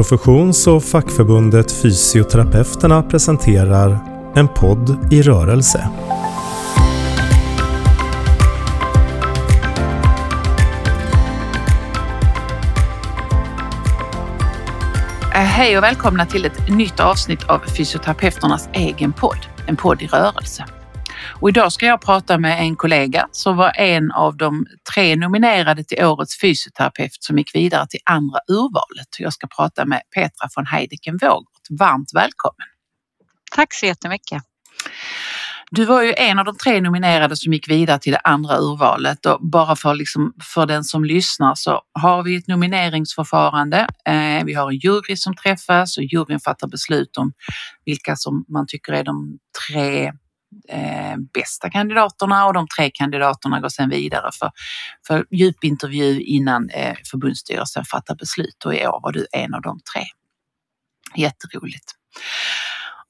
Professions och fackförbundet Fysioterapeuterna presenterar En podd i rörelse. Eh, hej och välkomna till ett nytt avsnitt av Fysioterapeuternas egen podd, En podd i rörelse. Och idag ska jag prata med en kollega som var en av de tre nominerade till årets fysioterapeut som gick vidare till andra urvalet. Jag ska prata med Petra von Heideken Wågert. Varmt välkommen! Tack så jättemycket! Du var ju en av de tre nominerade som gick vidare till det andra urvalet och bara för, liksom, för den som lyssnar så har vi ett nomineringsförfarande. Eh, vi har en jury som träffas och juryn fattar beslut om vilka som man tycker är de tre eh, bästa kandidaterna och de tre kandidaterna går sedan vidare för, för djupintervju innan eh, förbundsstyrelsen fattar beslut och i år var du en av de tre. Jätteroligt.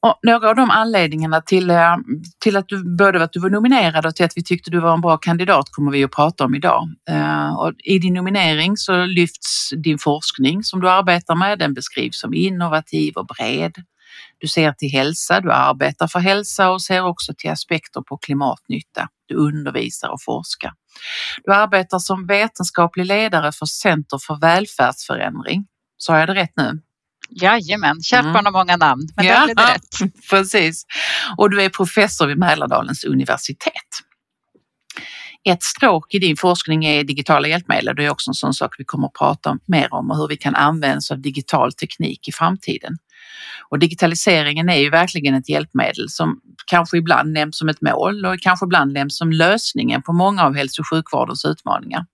Och några av de anledningarna till, eh, till att du både att du var nominerad och till att vi tyckte du var en bra kandidat kommer vi att prata om idag. Eh, och I din nominering så lyfts din forskning som du arbetar med. Den beskrivs som innovativ och bred. Du ser till hälsa, du arbetar för hälsa och ser också till aspekter på klimatnytta. Du undervisar och forskar. Du arbetar som vetenskaplig ledare för Center för välfärdsförändring. Sa jag det rätt nu? Jajamän, kärt barn har många namn, men ja, där blev det rätt. Precis. Och du är professor vid Mälardalens universitet. Ett stråk i din forskning är digitala hjälpmedel. Det är också en sån sak vi kommer att prata mer om och hur vi kan använda oss av digital teknik i framtiden. Och digitaliseringen är ju verkligen ett hjälpmedel som kanske ibland nämns som ett mål och kanske ibland nämns som lösningen på många av hälso och sjukvårdens utmaningar.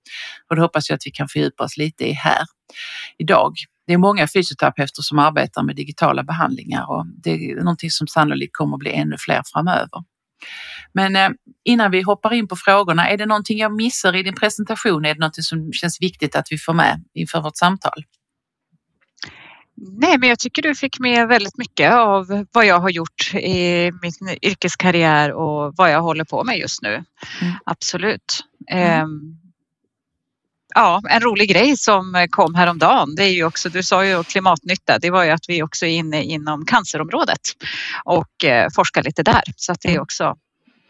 Och det hoppas jag att vi kan fördjupa oss lite i här idag. Det är många fysioterapeuter som arbetar med digitala behandlingar och det är någonting som sannolikt kommer att bli ännu fler framöver. Men eh, innan vi hoppar in på frågorna, är det någonting jag missar i din presentation? Är det något som känns viktigt att vi får med inför vårt samtal? Nej, men jag tycker du fick med väldigt mycket av vad jag har gjort i min yrkeskarriär och vad jag håller på med just nu. Mm. Absolut. Mm. Um, ja, en rolig grej som kom häromdagen, det är ju också, du sa ju klimatnytta, det var ju att vi också är inne inom cancerområdet och eh, forskar lite där. Så att det är mm. också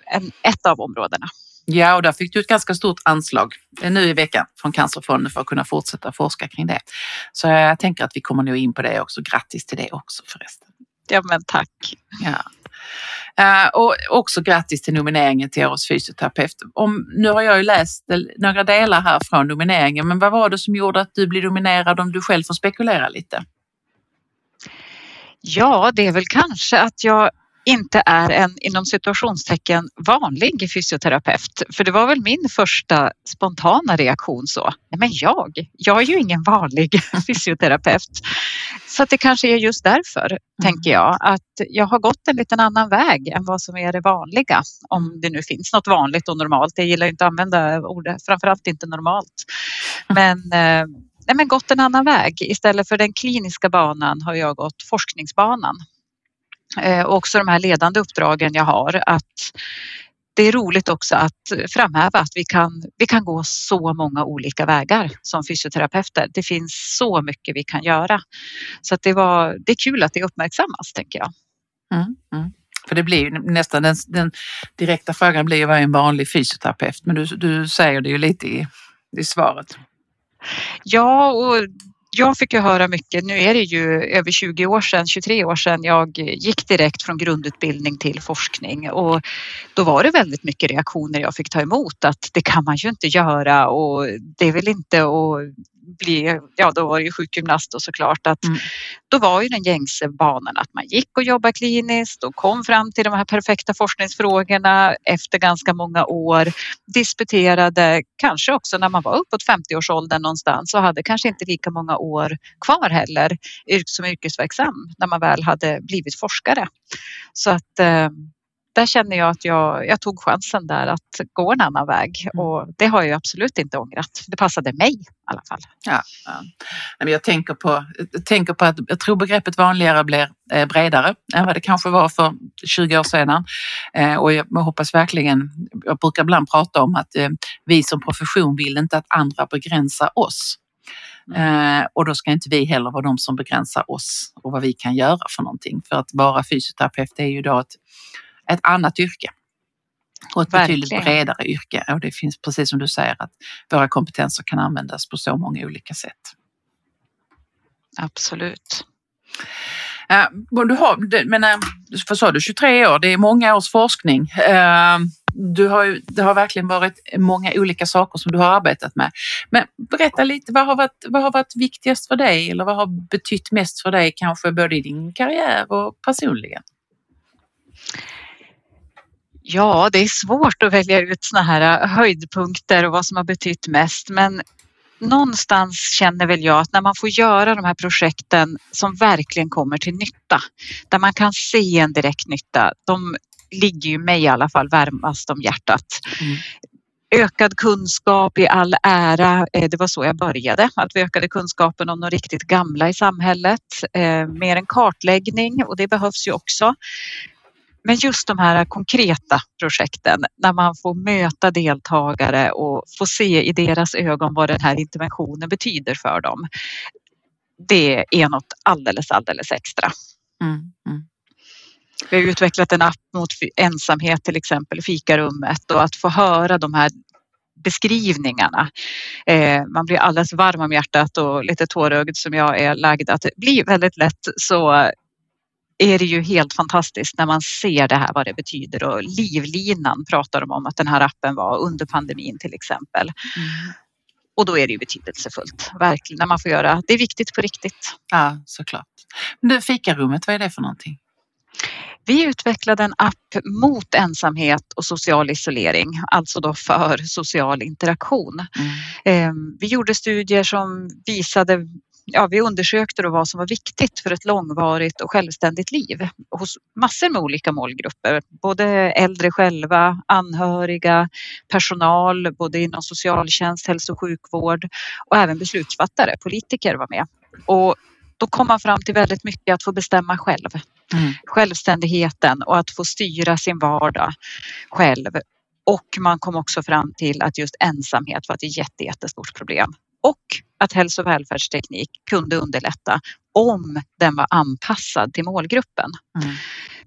en, ett av områdena. Ja, och där fick du ett ganska stort anslag nu i veckan från Cancerfonden för att kunna fortsätta forska kring det. Så jag tänker att vi kommer nog in på det också. Grattis till det också förresten. Ja, men tack. Ja. Uh, och också grattis till nomineringen till Årets fysioterapeut. Om, nu har jag ju läst några delar här från nomineringen, men vad var det som gjorde att du blev nominerad om du själv får spekulera lite? Ja, det är väl kanske att jag inte är en inom situationstecken vanlig fysioterapeut. För det var väl min första spontana reaktion så. Nej, men jag, jag är ju ingen vanlig fysioterapeut. Så det kanske är just därför, mm. tänker jag, att jag har gått en liten annan väg än vad som är det vanliga. Om det nu finns något vanligt och normalt. Jag gillar inte att använda ordet, framförallt inte normalt. Men eh, nej, men gått en annan väg. Istället för den kliniska banan har jag gått forskningsbanan Eh, och också de här ledande uppdragen jag har att det är roligt också att framhäva att vi kan, vi kan gå så många olika vägar som fysioterapeuter. Det finns så mycket vi kan göra. Så att det, var, det är kul att det uppmärksammas, tänker jag. Mm, mm. För det blir nästan den, den, direkta frågan blir vad är en vanlig fysioterapeut? Men du, du säger det ju lite i, i svaret. Ja, och jag fick ju höra mycket, nu är det ju över 20 år sedan, 23 år sedan jag gick direkt från grundutbildning till forskning. Och då var det väldigt mycket reaktioner jag fick ta emot att det kan man ju inte göra och det är väl inte att bli, ja då var det ju sjukgymnast och såklart att mm. då var ju den gängse banan att man gick och jobbade kliniskt och kom fram till de här perfekta forskningsfrågorna efter ganska många år, disputerade, kanske också när man var uppåt 50-årsåldern någonstans och hade kanske inte lika många år kvar heller som yrkesverksam när man väl hade blivit forskare. Så att eh, där känner jag att jag, jag tog chansen där att gå en annan väg mm. och det har jag absolut inte ångrat. Det passade mig i alla fall. Ja, ja. Jag, tänker på, jag tänker på att jag tror begreppet vanligare blir eh, bredare än vad det kanske var för 20 år sedan. Eh, och jag hoppas verkligen, jag brukar ibland prata om att eh, vi som profession vill inte att andra begränsar oss. Mm. Och då ska inte vi heller vara de som begränsar oss och vad vi kan göra för någonting. För att vara fysioterapeut är ju då ett, ett annat yrke. Och ett Verkligen. betydligt bredare yrke. Och det finns precis som du säger att våra kompetenser kan användas på så många olika sätt. Absolut. Du har, men, uh, vad sa du, 23 år, det är många års forskning. Uh, du har, det har verkligen varit många olika saker som du har arbetat med. Men berätta lite, vad har varit, vad har varit viktigast för dig eller vad har betytt mest för dig kanske både i din karriär och personligen? Ja, det är svårt att välja ut såna här höjdpunkter och vad som har betytt mest, men någonstans känner väl jag att när man får göra de här projekten som verkligen kommer till nytta, där man kan se en direkt nytta, de ligger ju mig i alla fall varmast om hjärtat. Mm. Ökad kunskap i all ära, eh, det var så jag började, att vi ökade kunskapen om de riktigt gamla i samhället. Eh, mer en kartläggning och det behövs ju också. Men just de här konkreta projekten när man får möta deltagare och få se i deras ögon vad den här interventionen betyder för dem. Det är något alldeles, alldeles extra. Mm, mm. Vi har utvecklat en app mot ensamhet till exempel, fikarummet och att få höra de här beskrivningarna. Eh, man blir alldeles varm om hjärtat och lite tårögd som jag är lagd att blir väldigt lätt så är det ju helt fantastiskt när man ser det här vad det betyder och livlinan pratar de om att den här appen var under pandemin till exempel. Mm. Och då är det ju betydelsefullt, verkligen, när man får göra, det är viktigt på riktigt. Ja, såklart. Men du, fikarummet, vad är det för någonting? Vi utvecklade en app mot ensamhet och social isolering, alltså då för social interaktion. Mm. Ehm, vi gjorde studier som visade ja, vi undersökte då vad som var viktigt för ett långvarigt och självständigt liv hos massor med olika målgrupper. Både äldre själva, anhöriga, personal, både inom socialtjänst, hälso och sjukvård och även beslutsfattare, politiker var med. Och då kom man fram till väldigt mycket att få bestämma själv. Mm. Självständigheten och att få styra sin vardag själv. Och man kom också fram till att just ensamhet var ett jätte, jättestort problem och att hälso och välfärdsteknik kunde underlätta om den var anpassad till målgruppen. Mm.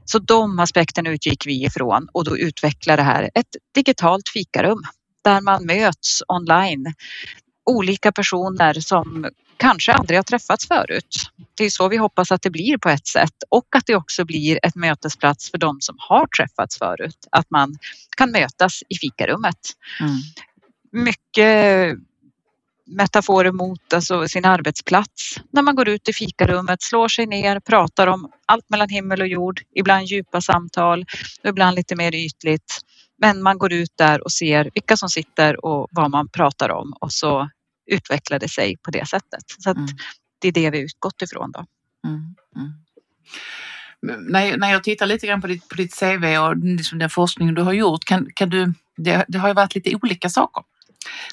Så de aspekterna utgick vi ifrån och då utvecklade det här ett digitalt fikarum där man möts online. Olika personer som kanske aldrig har träffats förut. Det är så vi hoppas att det blir på ett sätt och att det också blir ett mötesplats för de som har träffats förut. Att man kan mötas i fikarummet. Mm. Mycket metaforer mot alltså sin arbetsplats. När man går ut i fikarummet, slår sig ner, pratar om allt mellan himmel och jord, ibland djupa samtal och ibland lite mer ytligt. Men man går ut där och ser vilka som sitter och vad man pratar om och så utvecklar det sig på det sättet. Så mm. det är det vi utgått ifrån då. Mm. Mm. När, när jag tittar lite grann på ditt, på ditt CV och liksom den forskning du har gjort, kan, kan du, det, det har ju varit lite olika saker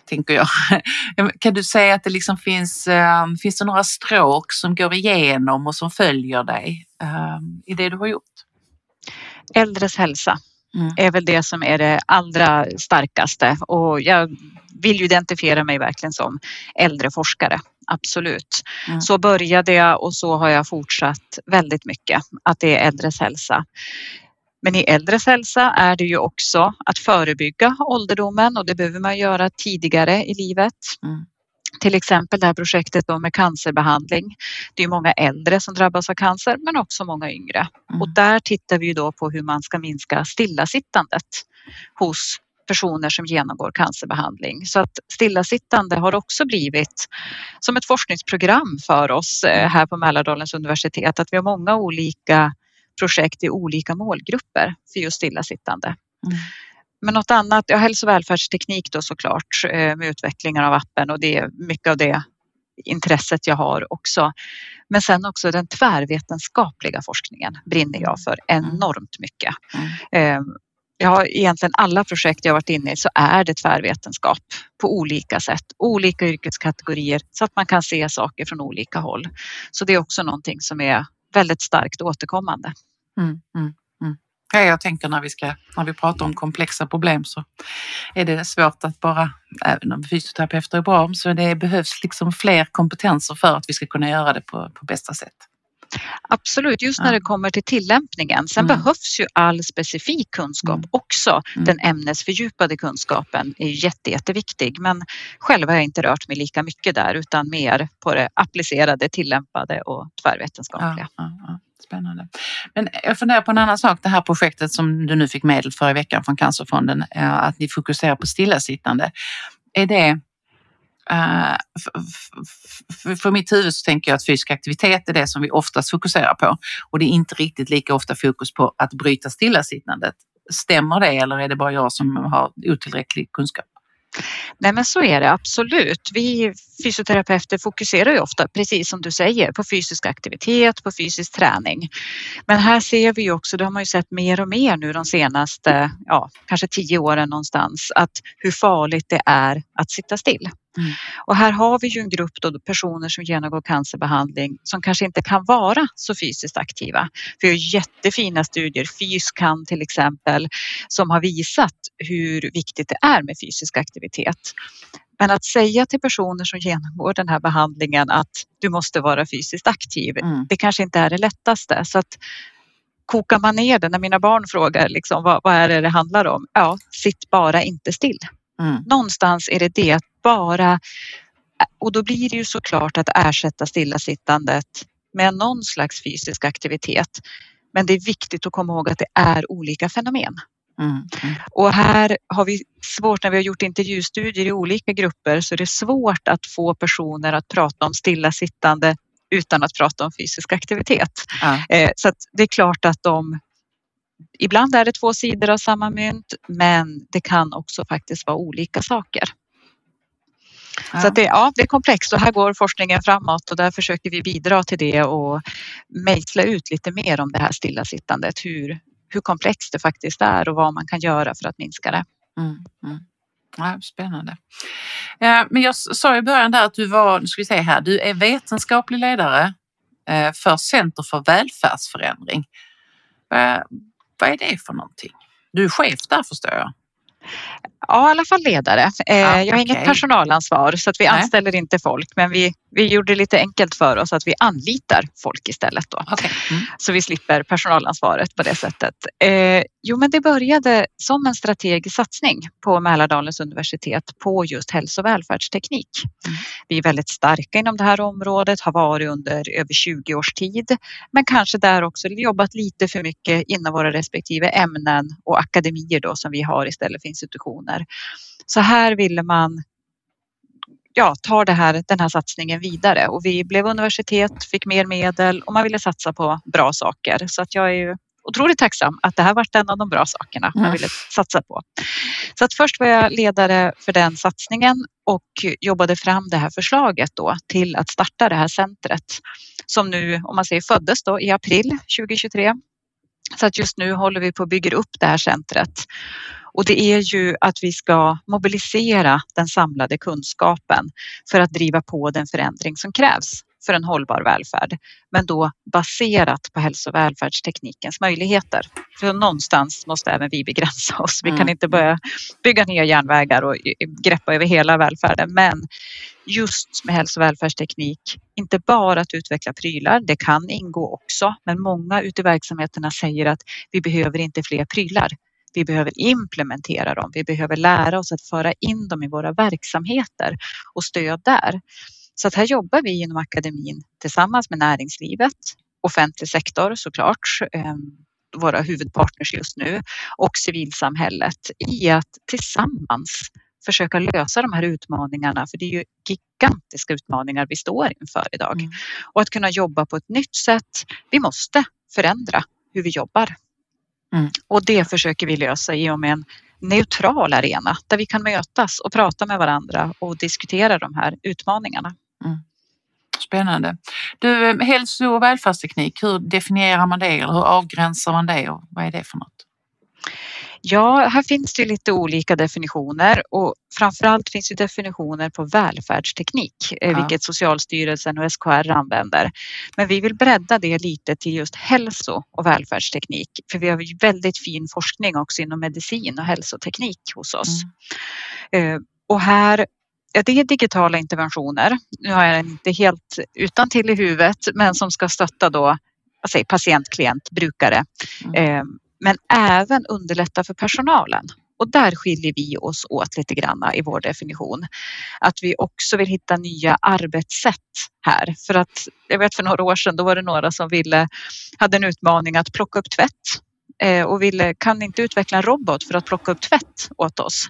tänker jag. Kan du säga att det liksom finns, um, finns det några stråk som går igenom och som följer dig um, i det du har gjort? Äldres hälsa mm. är väl det som är det allra starkaste och jag vill ju identifiera mig verkligen som äldreforskare. Absolut. Mm. Så började jag och så har jag fortsatt väldigt mycket att det är äldres hälsa. Men i äldres hälsa är det ju också att förebygga ålderdomen och det behöver man göra tidigare i livet. Mm. Till exempel det här projektet med cancerbehandling. Det är många äldre som drabbas av cancer men också många yngre. Mm. Och där tittar vi då på hur man ska minska stillasittandet hos personer som genomgår cancerbehandling. Så att stillasittande har också blivit som ett forskningsprogram för oss eh, här på Mälardalens universitet. Att vi har många olika projekt i olika målgrupper för just stillasittande. Mm. Men något annat, ja hälso och välfärdsteknik då såklart eh, med utvecklingen av appen och det är mycket av det intresset jag har också. Men sen också den tvärvetenskapliga forskningen brinner jag för mm. enormt mycket. Mm. Ehm, jag har egentligen alla projekt jag varit inne i så är det tvärvetenskap på olika sätt, olika yrkeskategorier så att man kan se saker från olika håll. Så det är också någonting som är väldigt starkt återkommande. Mm, mm, mm. Ja, jag tänker när vi, ska, när vi pratar om komplexa problem så är det svårt att bara, även om fysioterapeuter är bra, så det behövs liksom fler kompetenser för att vi ska kunna göra det på, på bästa sätt. Absolut, just när det kommer till tillämpningen. Sen mm. behövs ju all specifik kunskap mm. också. Mm. Den ämnesfördjupade kunskapen är jätte, jätteviktig men själv har jag inte rört mig lika mycket där utan mer på det applicerade, tillämpade och tvärvetenskapliga. Ja, ja, ja. Spännande. Men jag funderar på en annan sak, det här projektet som du nu fick medel för i veckan från Cancerfonden, att ni fokuserar på stillasittande. Är det Eh, för mitt huvud så tänker jag att fysisk aktivitet är det som vi oftast fokuserar på och det är inte riktigt lika ofta fokus på att bryta stillasittandet. Stämmer det eller är det bara jag som har otillräcklig kunskap? Nej men så är det absolut. Vi fysioterapeuter fokuserar ju ofta, precis som du säger, på fysisk aktivitet, på fysisk träning. Men här ser vi också, det har man ju sett mer och mer nu de senaste, ja, kanske tio åren någonstans, att hur farligt det är att sitta still. Mm. Och här har vi ju en grupp då, personer som genomgår cancerbehandling som kanske inte kan vara så fysiskt aktiva. Vi har jättefina studier, Fyskan till exempel, som har visat hur viktigt det är med fysisk aktivitet. Men att säga till personer som genomgår den här behandlingen att du måste vara fysiskt aktiv, mm. det kanske inte är det lättaste. Så att kokar man ner det, när mina barn frågar liksom, vad, vad är det det handlar om? Ja, sitt bara inte still. Mm. Någonstans är det det att bara och då blir det ju såklart att ersätta stillasittandet med någon slags fysisk aktivitet. Men det är viktigt att komma ihåg att det är olika fenomen. Mm, mm. Och här har vi svårt, när vi har gjort intervjustudier i olika grupper, så är det svårt att få personer att prata om stillasittande utan att prata om fysisk aktivitet. Eh, så det är klart att de Ibland är det två sidor av samma mynt, men det kan också faktiskt vara olika saker. Ja. Så det, ja, det är komplext och här går forskningen framåt och där försöker vi bidra till det och mejsla ut lite mer om det här stillasittandet. Hur, hur komplext det faktiskt är och vad man kan göra för att minska det. Mm, mm. Ja, spännande. Men jag sa i början där att du var, nu ska vi se här, du är vetenskaplig ledare eh, för Center för välfärdsförändring. Vad är det för någonting? Du är chef där förstår jag. Ja, i alla fall ledare. Eh, ah, jag har okay. inget personalansvar så att vi Nej. anställer inte folk men vi, vi gjorde det lite enkelt för oss att vi anlitar folk istället. Då. Okay. Mm. Så vi slipper personalansvaret på det sättet. Eh, jo, men det började som en strategisk satsning på Mälardalens universitet på just hälso och välfärdsteknik. Mm. Vi är väldigt starka inom det här området, har varit under över 20 års tid men kanske där också jobbat lite för mycket inom våra respektive ämnen och akademier då som vi har istället för institutioner. Så här ville man ja, ta det här, den här satsningen vidare och vi blev universitet, fick mer medel och man ville satsa på bra saker. Så att jag är ju otroligt tacksam att det här varit en av de bra sakerna man ville satsa på. Så att först var jag ledare för den satsningen och jobbade fram det här förslaget då till att starta det här centret som nu, om man säger föddes då i april 2023. Så att just nu håller vi på att bygga upp det här centret och det är ju att vi ska mobilisera den samlade kunskapen för att driva på den förändring som krävs för en hållbar välfärd, men då baserat på hälso och välfärdsteknikens möjligheter. För någonstans måste även vi begränsa oss. Vi kan mm. inte börja bygga nya järnvägar och greppa över hela välfärden, men just med hälso och välfärdsteknik, inte bara att utveckla prylar, det kan ingå också, men många ute i verksamheterna säger att vi behöver inte fler prylar. Vi behöver implementera dem. Vi behöver lära oss att föra in dem i våra verksamheter och stöd där. Så att här jobbar vi inom akademin tillsammans med näringslivet, offentlig sektor såklart, ehm, våra huvudpartners just nu och civilsamhället i att tillsammans försöka lösa de här utmaningarna, för det är ju gigantiska utmaningar vi står inför idag. Mm. Och att kunna jobba på ett nytt sätt. Vi måste förändra hur vi jobbar. Mm. Och det försöker vi lösa i och med en neutral arena där vi kan mötas och prata med varandra och diskutera de här utmaningarna. Mm. Spännande. Du, hälso och välfärdsteknik, hur definierar man det eller hur avgränsar man det och vad är det för något? Ja, här finns det lite olika definitioner och framförallt finns det definitioner på välfärdsteknik, eh, ja. vilket Socialstyrelsen och SKR använder. Men vi vill bredda det lite till just hälso och välfärdsteknik, för vi har väldigt fin forskning också inom medicin och hälsoteknik hos oss. Mm. Och här Ja, det är digitala interventioner. Nu har jag inte helt utan till i huvudet, men som ska stötta då säger, patient, klient, brukare. Mm. Men även underlätta för personalen. Och där skiljer vi oss åt lite grann i vår definition. Att vi också vill hitta nya arbetssätt här. För att jag vet för några år sedan, då var det några som ville, hade en utmaning att plocka upp tvätt eh, och ville, kan inte utveckla en robot för att plocka upp tvätt åt oss?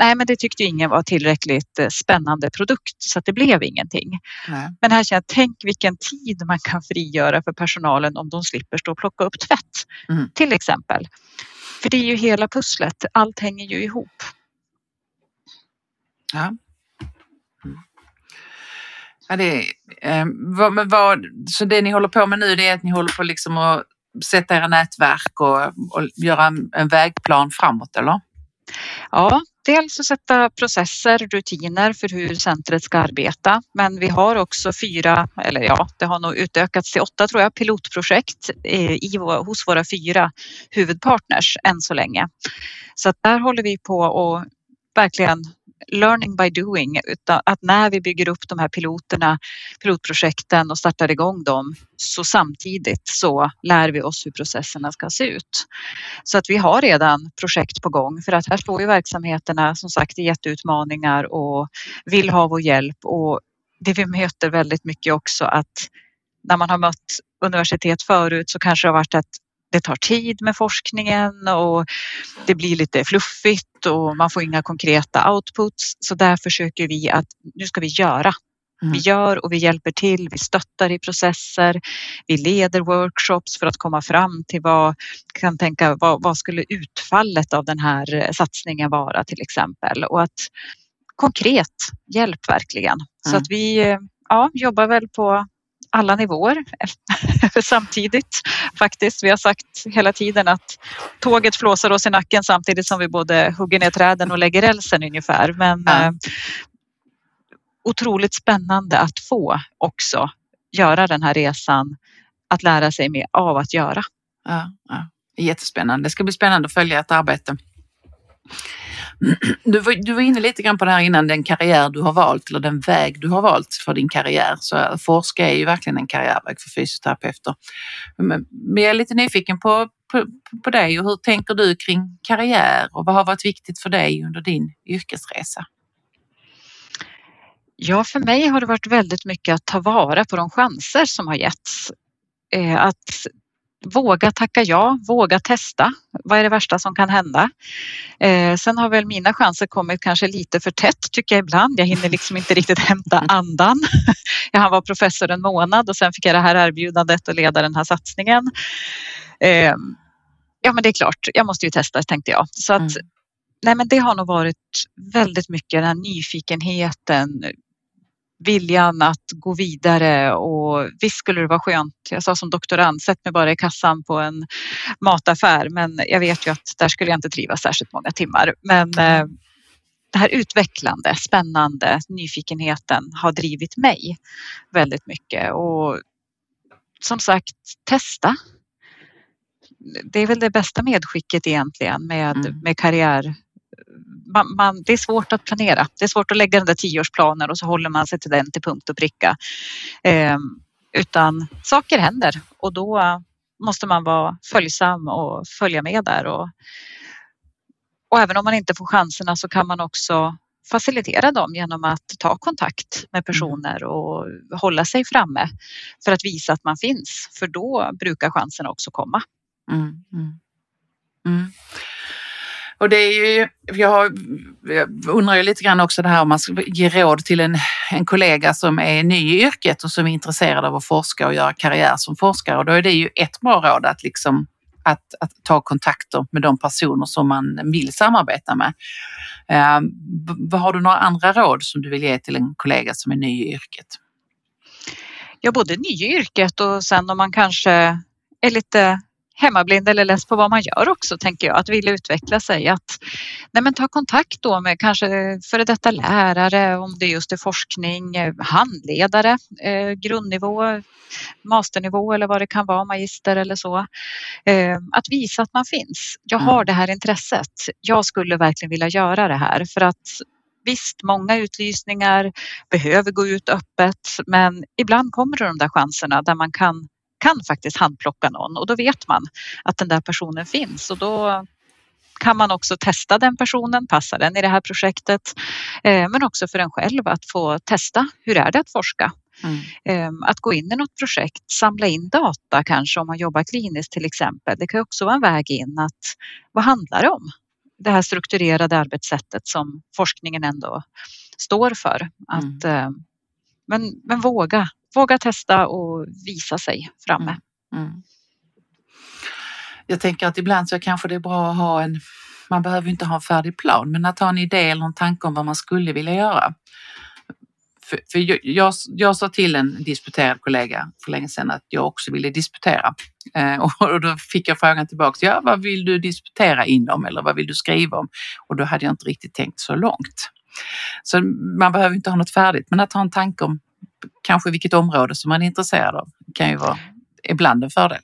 Nej, men det tyckte ingen var tillräckligt eh, spännande produkt så att det blev ingenting. Nej. Men här känner jag, tänk vilken tid man kan frigöra för personalen om de slipper stå och plocka upp tvätt mm. till exempel. För det är ju hela pusslet, allt hänger ju ihop. Ja. Mm. Ja, det, eh, vad, vad, så det ni håller på med nu det är att ni håller på liksom att sätta era nätverk och, och göra en, en vägplan framåt eller? Ja, dels att sätta processer, rutiner för hur centret ska arbeta. Men vi har också fyra, eller ja, det har nog utökats till åtta tror jag, pilotprojekt eh, i, hos våra fyra huvudpartners än så länge. Så att där håller vi på och verkligen learning by doing. Utan att när vi bygger upp de här piloterna, pilotprojekten och startar igång dem så samtidigt så lär vi oss hur processerna ska se ut. Så att vi har redan projekt på gång för att här står ju verksamheterna som sagt i jätteutmaningar och vill ha vår hjälp och det vi möter väldigt mycket också att när man har mött universitet förut så kanske det har varit att det tar tid med forskningen och det blir lite fluffigt och man får inga konkreta outputs. Så där försöker vi att nu ska vi göra. Mm. Vi gör och vi hjälper till, vi stöttar i processer, vi leder workshops för att komma fram till vad kan tänka, vad, vad skulle utfallet av den här satsningen vara till exempel och att konkret hjälp verkligen. Mm. Så att vi ja, jobbar väl på alla nivåer samtidigt faktiskt. Vi har sagt hela tiden att tåget flåsar oss i nacken samtidigt som vi både hugger ner träden och lägger rälsen ungefär. Men ja. eh, otroligt spännande att få också göra den här resan, att lära sig mer av att göra. Ja, ja. Jättespännande. Det ska bli spännande att följa ett arbete. Du var, du var inne lite grann på det här innan, den karriär du har valt eller den väg du har valt för din karriär. Så forska är ju verkligen en karriärväg för fysioterapeuter. Men jag är lite nyfiken på, på, på dig och hur tänker du kring karriär och vad har varit viktigt för dig under din yrkesresa? Ja, för mig har det varit väldigt mycket att ta vara på de chanser som har getts. Eh, att våga tacka ja, våga testa. Vad är det värsta som kan hända? Eh, sen har väl mina chanser kommit kanske lite för tätt tycker jag ibland. Jag hinner liksom inte riktigt hämta andan. Jag var professor en månad och sen fick jag det här erbjudandet att leda den här satsningen. Eh, ja, men det är klart, jag måste ju testa tänkte jag. Så att, mm. nej, men det har nog varit väldigt mycket den här nyfikenheten, viljan att gå vidare och visst skulle det vara skönt. Jag sa som doktorand, sätt mig bara i kassan på en mataffär, men jag vet ju att där skulle jag inte trivas särskilt många timmar. Men eh, det här utvecklande, spännande, nyfikenheten har drivit mig väldigt mycket och som sagt testa. Det är väl det bästa medskicket egentligen med, mm. med karriär man, man, det är svårt att planera. Det är svårt att lägga den där tioårsplanen och så håller man sig till den till punkt och pricka. Eh, utan saker händer och då måste man vara följsam och följa med där. Och, och även om man inte får chanserna så kan man också facilitera dem genom att ta kontakt med personer och hålla sig framme för att visa att man finns. För då brukar chanserna också komma. Mm, mm. Mm. Och det är ju, jag, jag undrar ju lite grann också det här om man ska ge råd till en, en kollega som är ny i yrket och som är intresserad av att forska och göra karriär som forskare. Och då är det ju ett bra råd att, liksom, att, att ta kontakter med de personer som man vill samarbeta med. Eh, har du några andra råd som du vill ge till en kollega som är ny i yrket? Ja, både ny i yrket och sen om man kanske är lite hemmablind eller less på vad man gör också tänker jag, att vilja utveckla sig. Att nej men, ta kontakt då med kanske före detta lärare om det just är forskning, eh, handledare, eh, grundnivå, masternivå eller vad det kan vara, magister eller så. Eh, att visa att man finns. Jag har mm. det här intresset. Jag skulle verkligen vilja göra det här för att Visst, många utlysningar behöver gå ut öppet, men ibland kommer det de där chanserna där man kan kan faktiskt handplocka någon och då vet man att den där personen finns och då kan man också testa den personen, passar den i det här projektet? Eh, men också för en själv att få testa, hur är det att forska? Mm. Ehm, att gå in i något projekt, samla in data kanske om man jobbar kliniskt till exempel. Det kan också vara en väg in att vad handlar det om? Det här strukturerade arbetssättet som forskningen ändå står för. Att, mm. Ehm, men, men våga, våga testa och visa sig framme. Mm. Mm. Jag tänker att ibland så kanske det är bra att ha en, man behöver inte ha en färdig plan, men att ha en idé eller en tanke om vad man skulle vilja göra. För, för jag, jag, jag, sa till en disputerad kollega för länge sedan att jag också ville disputera. Eh, och då fick jag frågan tillbaka, ja vad vill du disputera inom eller vad vill du skriva om? Och då hade jag inte riktigt tänkt så långt. Så man behöver inte ha något färdigt, men att ha en tanke om kanske vilket område som man är intresserad av kan ju vara ibland en fördel.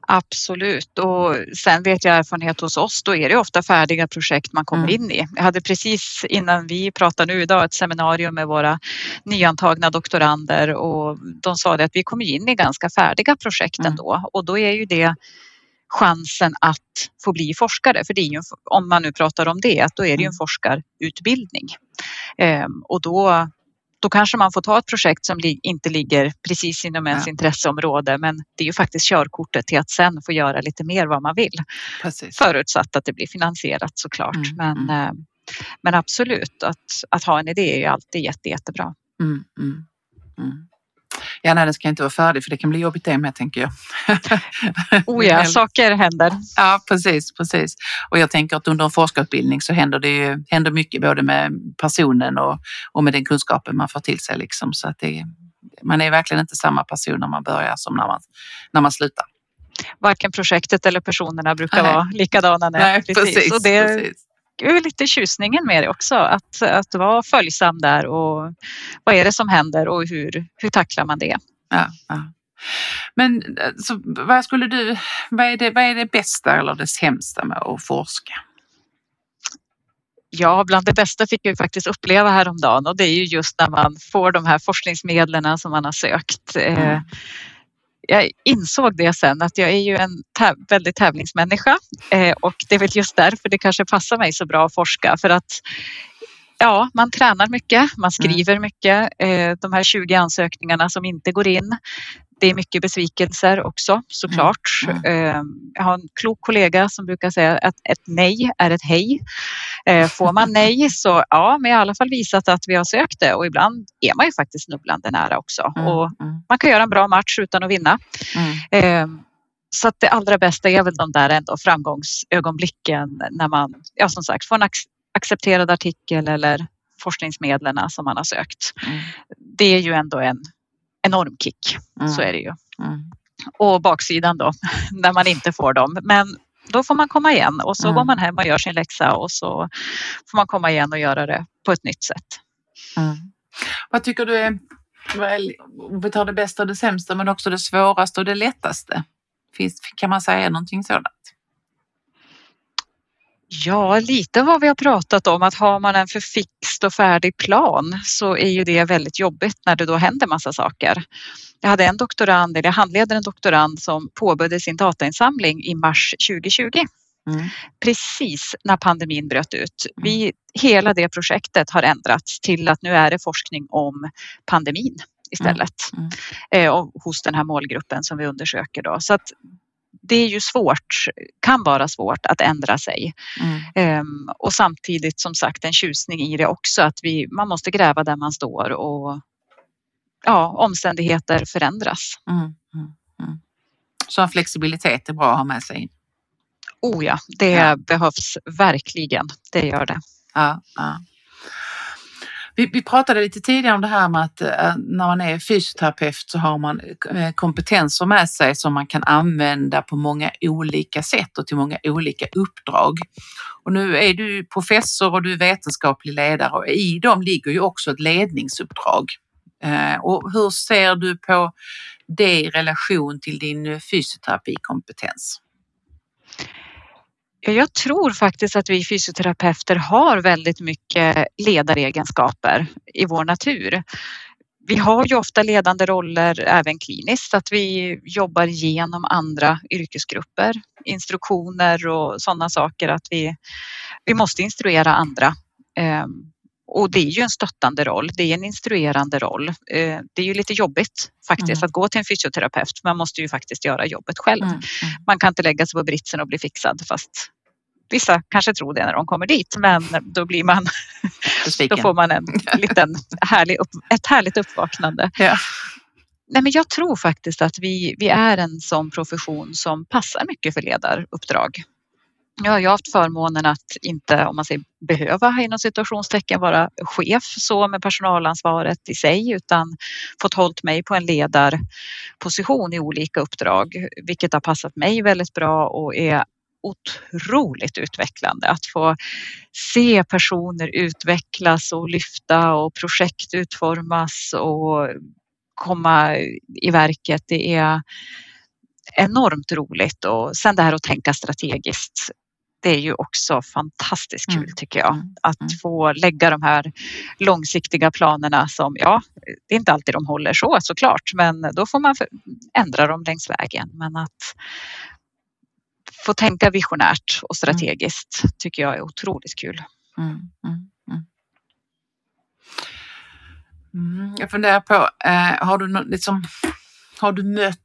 Absolut och sen vet jag erfarenhet hos oss, då är det ofta färdiga projekt man kommer mm. in i. Jag hade precis innan vi pratar nu idag ett seminarium med våra nyantagna doktorander och de sa det att vi kommer in i ganska färdiga projekt mm. ändå och då är ju det chansen att få bli forskare. För det är ju, om man nu pratar om det, att då är det ju en mm. forskarutbildning. Ehm, och då då kanske man får ta ett projekt som inte ligger precis inom ens ja. intresseområde men det är ju faktiskt körkortet till att sen få göra lite mer vad man vill. Precis. Förutsatt att det blir finansierat såklart. Mm, men, mm. Eh, men absolut, att, att ha en idé är ju alltid jätte, jättebra. Mm, mm, mm. Ja, nej, den ska inte vara färdig för det kan bli jobbigt det med tänker jag. oh ja, saker händer. Ja, precis, precis. Och jag tänker att under en forskarutbildning så händer det ju händer mycket både med personen och, och med den kunskapen man får till sig liksom. Så att det, man är verkligen inte samma person när man börjar som när man, när man slutar. Varken projektet eller personerna brukar nej. vara likadana. Nej, precis. precis, och det, precis är lite tjusningen med det också, att, att vara följsam där och vad är det som händer och hur, hur tacklar man det? Ja, ja. Men så, vad skulle du, vad är, det, vad är det bästa eller det sämsta med att forska? Ja, bland det bästa fick jag faktiskt uppleva häromdagen och det är ju just när man får de här forskningsmedlen som man har sökt. Eh, mm jag insåg det sen att jag är ju en täv väldigt tävlingsmänniska eh, och det är väl just därför det kanske passar mig så bra att forska för att ja, man tränar mycket, man mm. skriver mycket. Eh, de här 20 ansökningarna som inte går in, det är mycket besvikelser också såklart. Mm. Mm. Jag har en klok kollega som brukar säga att ett nej är ett hej. Eh, får man nej så ja, men i alla fall visat att vi har sökt det och ibland är man ju faktiskt snubblande nära också. Mm. Och mm. man kan göra en bra match utan att vinna. Mm. Ehm, så att det allra bästa är väl de där ändå framgångsögonblicken när man, ja som sagt, får en accepterad artikel eller forskningsmedlen som man har sökt. Mm. Det är ju ändå en enorm kick. Mm. Så är det ju. Mm. Och baksidan då, när man inte får dem. Men då får man komma igen och så mm. går man hem och gör sin läxa och så får man komma igen och göra det på ett nytt sätt. Mm. Vad tycker du är, vi tar det bästa och det sämsta men också det svåraste och det lättaste? Finns, kan man säga någonting sådant? Ja, lite vad vi har pratat om att har man en för fixt och färdig plan så är ju det väldigt jobbigt när det då händer massa saker. Jag hade en doktorand, eller jag handleder en doktorand som påbörjade sin datainsamling i mars 2020. Mm. Precis när pandemin bröt ut. Vi, mm. hela det projektet har ändrats till att nu är det forskning om pandemin istället. Mm. Mm. Eh, hos den här målgruppen som vi undersöker. Då. Så att det är ju svårt, kan vara svårt att ändra sig. Mm. Um, och samtidigt som sagt en tjusning i det också att vi, man måste gräva där man står och ja, omständigheter förändras. Mm. Mm. mm. Så en flexibilitet är bra att ha med sig? Oh ja, det ja. behövs verkligen. Det gör det. Ja, ja. Vi, vi, pratade lite tidigare om det här med att eh, när man är fysioterapeut så har man eh, kompetenser med sig som man kan använda på många olika sätt och till många olika uppdrag. Och nu är du professor och du är vetenskaplig ledare och i dem ligger ju också ett ledningsuppdrag. Eh, och hur ser du på det i relation till din fysioterapikompetens? Jag tror faktiskt att vi fysioterapeuter har väldigt mycket ledaregenskaper i vår natur. Vi har ju ofta ledande roller även kliniskt, att vi jobbar genom andra yrkesgrupper, instruktioner och sådana saker att vi, vi måste instruera andra. Ehm, och det är ju en stöttande roll, det är en instruerande roll. Eh, det är ju lite jobbigt faktiskt mm. att gå till en fysioterapeut. Man måste ju faktiskt göra jobbet själv. Mm. Mm. Man kan inte lägga sig på britsen och bli fixad fast vissa kanske tror det när de kommer dit men då blir man då får man en liten härlig upp, ett härligt uppvaknande. Ja. Nej, men jag tror faktiskt att vi, vi är en sån profession som passar mycket för ledaruppdrag. Jag har haft förmånen att inte, om man säger behöva inom situationstecken vara chef så med personalansvaret i sig utan fått hållt mig på en ledarposition i olika uppdrag vilket har passat mig väldigt bra och är otroligt utvecklande att få se personer utvecklas och lyfta och projekt utformas och komma i verket. Det är enormt roligt och sen det här att tänka strategiskt det är ju också fantastiskt kul mm. tycker jag. Mm. Att mm. få lägga de här långsiktiga planerna som, ja, det är inte alltid de håller så såklart, men då får man ändra dem längs vägen. Men att få tänka visionärt och strategiskt tycker jag är otroligt kul. Mm, mm, mm. jag funderar på, eh, har, du liksom, har du mött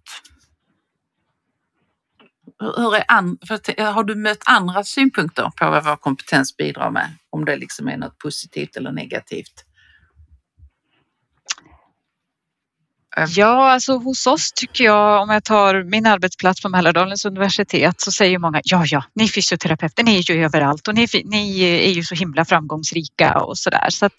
hur är an, eh, har du mött andra synpunkter på vad vår kompetens bidrar med? Om det liksom är något positivt eller negativt? Ehm. Ja, alltså hos oss tycker jag, om jag tar min arbetsplats på Mälardalens universitet så säger många ja, ja, ni fysioterapeuter, ni är ju överallt och ni, ni är ju så himla framgångsrika och så där. Så att,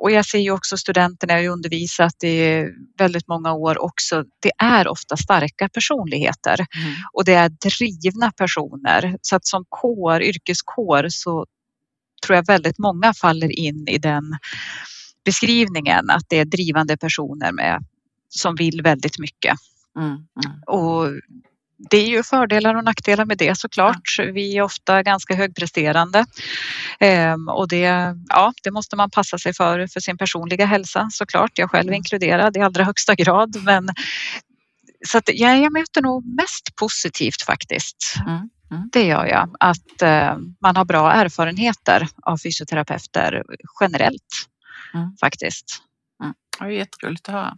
och jag ser ju också studenterna, jag har undervisat i väldigt många år också. Det är ofta starka personligheter mm. och det är drivna personer. Så att som kår, yrkeskår så tror jag väldigt många faller in i den beskrivningen att det är drivande personer med, som vill väldigt mycket. Mm, mm. Och det är ju fördelar och nackdelar med det såklart. Vi är ofta ganska högpresterande ehm, och det, ja, det måste man passa sig för för sin personliga hälsa såklart. Jag själv mm. inkluderad i allra högsta grad. Men, så att, ja, jag möter nog mest positivt faktiskt. Mm. Mm. Det gör jag. Att eh, man har bra erfarenheter av fysioterapeuter generellt mm. faktiskt. Mm. Det är jätteroligt att höra.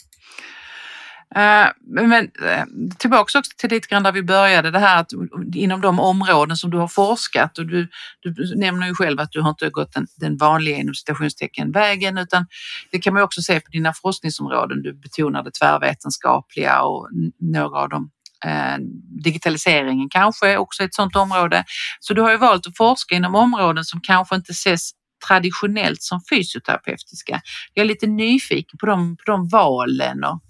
Eh, men tillbaka tillbaks också till lite grann där vi började, det här att inom de områden som du har forskat och du, du nämner ju själv att du har inte gått den, den vanliga inom citationstecken vägen utan det kan man också se på dina forskningsområden. Du betonar det tvärvetenskapliga och några av dem eh, digitaliseringen kanske också är ett sådant område. Så du har ju valt att forska inom områden som kanske inte ses traditionellt som fysioterapeutiska. Jag är lite nyfiken på de, på de valen och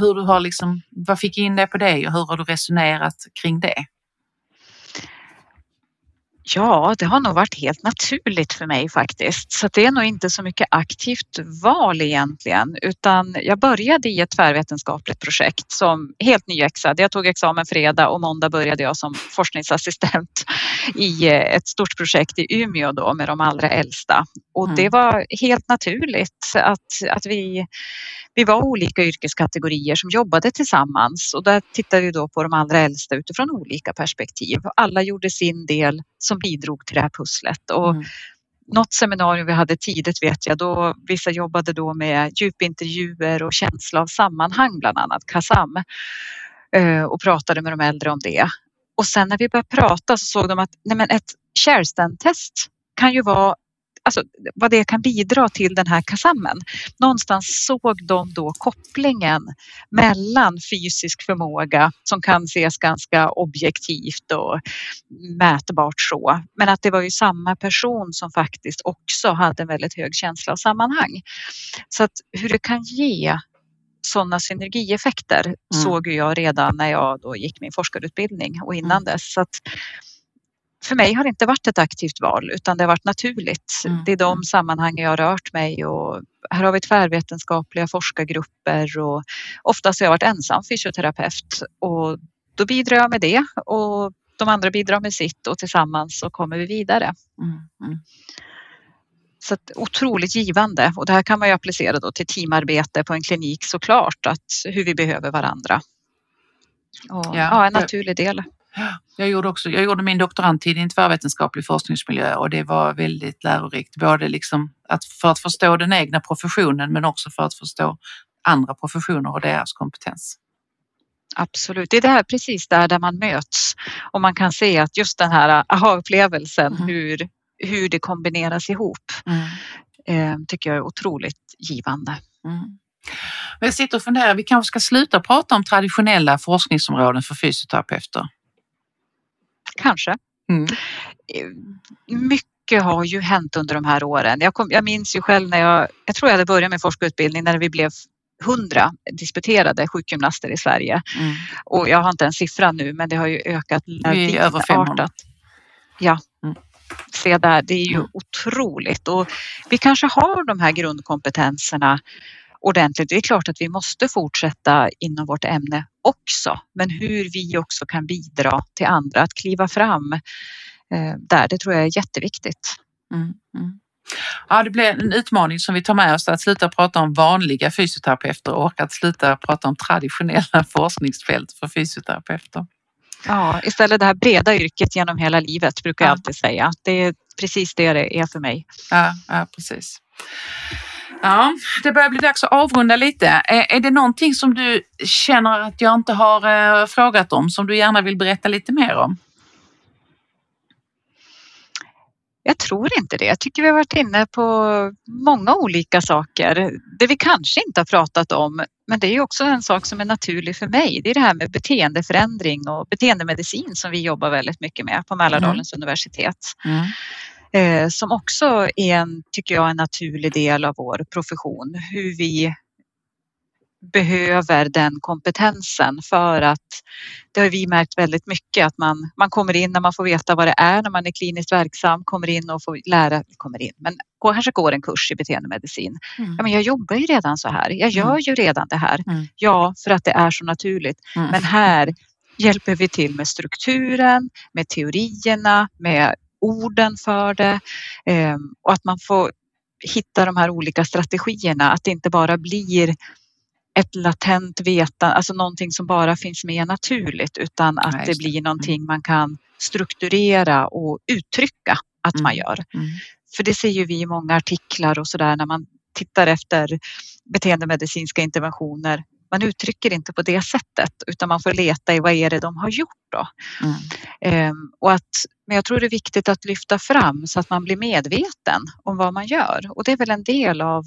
hur du har liksom, vad fick in dig på det och hur har du resonerat kring det? Ja, det har nog varit helt naturligt för mig faktiskt. Så det är nog inte så mycket aktivt val egentligen, utan jag började i ett tvärvetenskapligt projekt som helt nyexad. Jag tog examen fredag och måndag började jag som forskningsassistent i ett stort projekt i Umeå då med de allra äldsta. Och det mm. var helt naturligt att, att vi vi var olika yrkeskategorier som jobbade tillsammans och där tittade vi då på de allra äldsta utifrån olika perspektiv. Alla gjorde sin del som bidrog till det här pusslet. Och mm. Något seminarium vi hade tidigt vet jag, då vissa jobbade då med djupintervjuer och känsla av sammanhang, bland annat KASAM eh, och pratade med de äldre om det. Och sen när vi började prata så såg de att nej men ett Sharestand-test kan ju vara alltså, vad det kan bidra till den här kassammen. Någonstans såg de då kopplingen mellan fysisk förmåga som kan ses ganska objektivt och mätbart så, men att det var ju samma person som faktiskt också hade en väldigt hög känsla av sammanhang. Så att hur det kan ge sådana synergieffekter mm. såg jag redan när jag då gick min forskarutbildning och innan mm. dess. Så att för mig har det inte varit ett aktivt val utan det har varit naturligt. Mm. Det är de sammanhangen jag har rört mig och här har vi tvärvetenskapliga forskargrupper och oftast har jag varit ensam fysioterapeut och då bidrar jag med det och de andra bidrar med sitt och tillsammans så kommer vi vidare. Mm. Mm. Så att, otroligt givande och det här kan man ju applicera då till teamarbete på en klinik såklart, att hur vi behöver varandra. Och, ja, ja, en naturlig del. Jag gjorde, också, jag gjorde min doktorandtid i en tvärvetenskaplig forskningsmiljö och det var väldigt lärorikt. Både liksom att, för att förstå den egna professionen men också för att förstå andra professioner och deras kompetens. Absolut, det är det här precis där, där man möts och man kan se att just den här aha-upplevelsen, mm. hur, hur det kombineras ihop, mm. eh, tycker jag är otroligt givande. Mm. Jag sitter och funderar, vi kanske ska sluta prata om traditionella forskningsområden för fysioterapeuter? Kanske. Mm. Eh, mycket har ju hänt under de här åren. Jag, kom, jag minns ju själv när jag, jag tror jag hade börjat med forskarutbildning när vi blev hundra disputerade sjukgymnaster i Sverige. Mm. Och jag har inte en siffra nu men det har ju ökat. Vi är över 500. Ja. Mm. Se där, det är ju mm. otroligt och vi kanske har de här grundkompetenserna ordentligt. Det är klart att vi måste fortsätta inom vårt ämne också, men hur vi också kan bidra till andra att kliva fram eh, där, det tror jag är jätteviktigt. Mm, mm. Ja, det blir en utmaning som vi tar med oss att sluta prata om vanliga fysioterapeuter och att sluta prata om traditionella forskningsfält för fysioterapeuter. Ja, istället det här breda yrket genom hela livet brukar jag alltid säga. Det är precis det det är för mig. Ja, ja precis. Ja, det börjar bli dags att avrunda lite. Är, är det någonting som du känner att jag inte har eh, frågat om som du gärna vill berätta lite mer om? Jag tror inte det. Jag tycker vi har varit inne på många olika saker. Det vi kanske inte har pratat om, men det är också en sak som är naturlig för mig. Det är det här med beteendeförändring och beteendemedicin som vi jobbar väldigt mycket med på Mälardalens mm. universitet. Mm eh, som också är en, tycker jag, en naturlig del av vår profession. Hur vi behöver den kompetensen för att det har vi märkt väldigt mycket att man, man kommer in när man får veta vad det är när man är kliniskt verksam, kommer in och får lära, kommer in, men kanske går en kurs i beteendemedicin. Mm. Ja, men jag jobbar ju redan så här, jag gör mm. ju redan det här. Mm. Ja, för att det är så naturligt. Mm. Men här hjälper vi till med strukturen, med teorierna, med orden för det ehm, och att man får hitta de här olika strategierna, att det inte bara blir ett latent vetande, alltså någonting som bara finns med naturligt utan att det blir mm. någonting man kan strukturera och uttrycka att mm. man gör. Mm. För det ser ju vi i många artiklar och sådär när man tittar efter beteendemedicinska interventioner man uttrycker inte på det sättet utan man får leta i vad är det de har gjort då. Mm. Ehm, och att, men jag tror det är viktigt att lyfta fram så att man blir medveten om vad man gör och det är väl en del av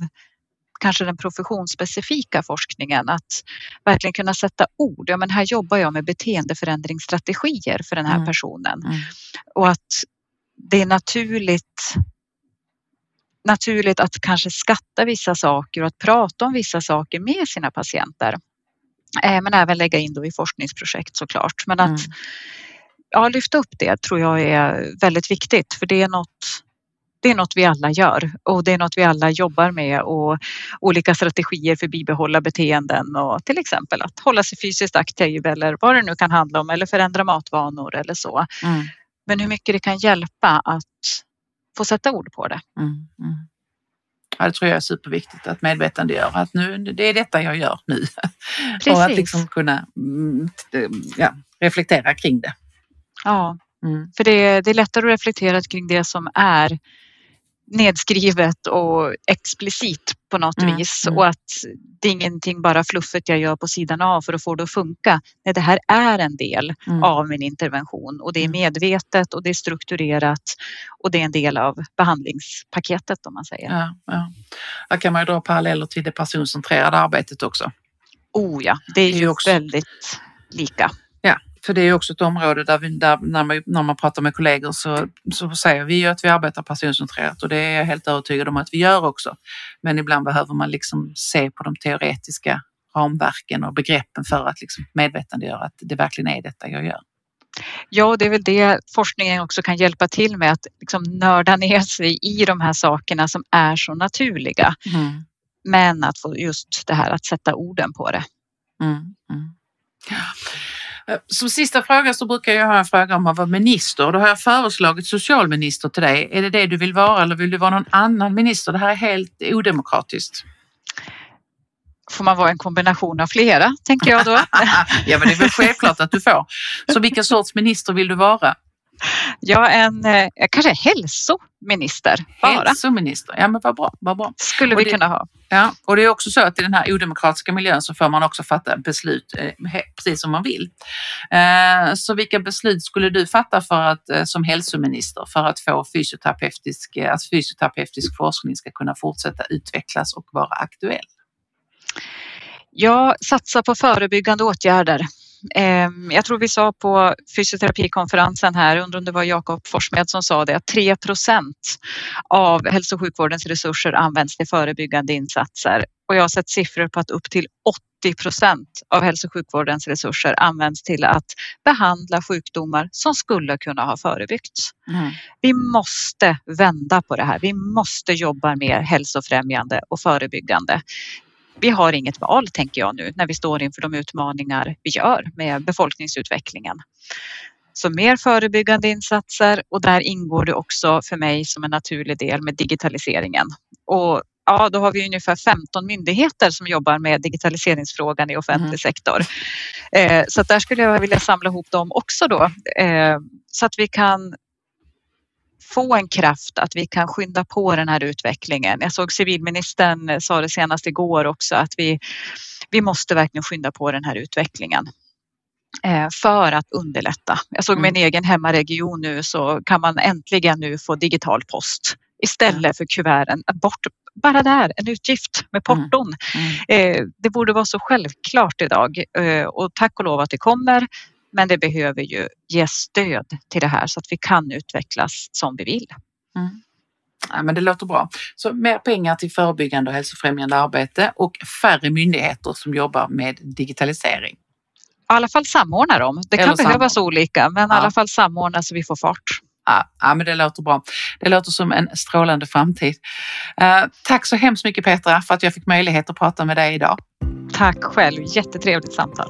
kanske den professionsspecifika forskningen att verkligen kunna sätta ord. Ja, men här jobbar jag med beteendeförändringsstrategier för den här mm. personen mm. och att det är naturligt naturligt att kanske skatta vissa saker och att prata om vissa saker med sina patienter. Eh, men även lägga in då i forskningsprojekt såklart. Men att mm. ja, lyfta upp det tror jag är väldigt viktigt för det är något det är något vi alla gör och det är något vi alla jobbar med och olika strategier för att bibehålla beteenden och till exempel att hålla sig fysiskt aktiv eller vad det nu kan handla om eller förändra matvanor eller så. Mm. Men hur mycket det kan hjälpa att få sätta ord på det. Mm, mm. Ja, det tror jag är superviktigt att medvetandegöra att nu, det är detta jag gör nu. Precis. Och att liksom kunna mm, ja, reflektera kring det. Ja, mm. för det, det är lättare att reflektera kring det som är nedskrivet och explicit på något mm, vis mm. och att det är ingenting bara fluffet jag gör på sidan av för att få det att funka. Nej, det här är en del mm. av min intervention och det är mm. medvetet och det är strukturerat och det är en del av behandlingspaketet om man säger. Ja, ja. Här kan man ju dra paralleller till det personcentrerade arbetet också. Oh ja, det är ju också väldigt lika. För det är också ett område där, vi, där när, man, när man pratar med kollegor så, så säger vi ju att vi arbetar personcentrerat och det är jag helt övertygad om att vi gör också. Men ibland behöver man liksom se på de teoretiska ramverken och begreppen för att liksom medvetandegöra att det verkligen är detta jag gör. Ja, det är väl det forskningen också kan hjälpa till med att liksom nörda ner sig i de här sakerna som är så naturliga. Mm. Men att få just det här att sätta orden på det. Mm. Mm. Eh, som sista fråga så brukar jag ha en fråga om att vara minister. Då har jag föreslagit socialminister till dig. Är det det du vill vara eller vill du vara någon annan minister? Det här är helt odemokratiskt. Får man vara en kombination av flera, tänker jag då. ja, men det är väl självklart att du får. Så vilken sorts minister vill du vara? Ja, en eh, kanske hälsominister. Bara. Hälsominister, ja men vad bra. Vad bra. Skulle vi det, kunna ha. Ja, och det är också så att i den här odemokratiska miljön så får man också fatta beslut eh, precis som man vill. Eh, så vilka beslut skulle du fatta för att, eh, som hälsominister för att få fysioterapeutisk, att fysioterapeutisk forskning ska kunna fortsätta utvecklas och vara aktuell? Jag satsar på förebyggande åtgärder. Ehm, jag tror vi sa på fysioterapikonferensen här, undrar om det var Jakob Forssmed som sa det, att 3 av hälso och sjukvårdens resurser används till förebyggande insatser. Och jag har sett siffror på att upp till 80% av hälso och sjukvårdens resurser används till att behandla sjukdomar som skulle kunna ha förebyggts. Mm. Vi måste vända på det här. Vi måste jobba mer hälsofrämjande och förebyggande vi har inget val, tänker jag nu, när vi står inför de utmaningar vi gör med befolkningsutvecklingen. Så mer förebyggande insatser och där ingår det också för mig som en naturlig del med digitaliseringen. Och ja, då har vi ungefär 15 myndigheter som jobbar med digitaliseringsfrågan i offentlig mm. sektor. Eh, så där skulle jag vilja samla ihop dem också då eh, så att vi kan få en kraft att vi kan skynda på den här utvecklingen. Jag såg civilministern sa det senast igår också att vi, vi måste verkligen skynda på den här utvecklingen eh, för att underlätta. Jag såg min mm. egen hemmaregion nu så kan man äntligen nu få digital post istället för kuverten. Bort bara där, en utgift med mm. porton. Mm. Mm. Det borde vara så självklart idag eh, och tack och lov att det kommer. Men det behöver ju ge stöd till det här så att vi kan utvecklas som vi vill. Mm. Ja, men det låter bra. Så mer pengar till förebyggande och hälsofrämjande arbete och färre myndigheter som jobbar med digitalisering. I alla fall samordna dem. Det kan behövas olika, men ja. i alla fall samordna så vi får fart. Ja, ja, men det låter bra. Det låter som en strålande framtid. Uh, tack så hemskt mycket Petra för att jag fick möjlighet att prata med dig idag. Tack själv, jättetrevligt samtal.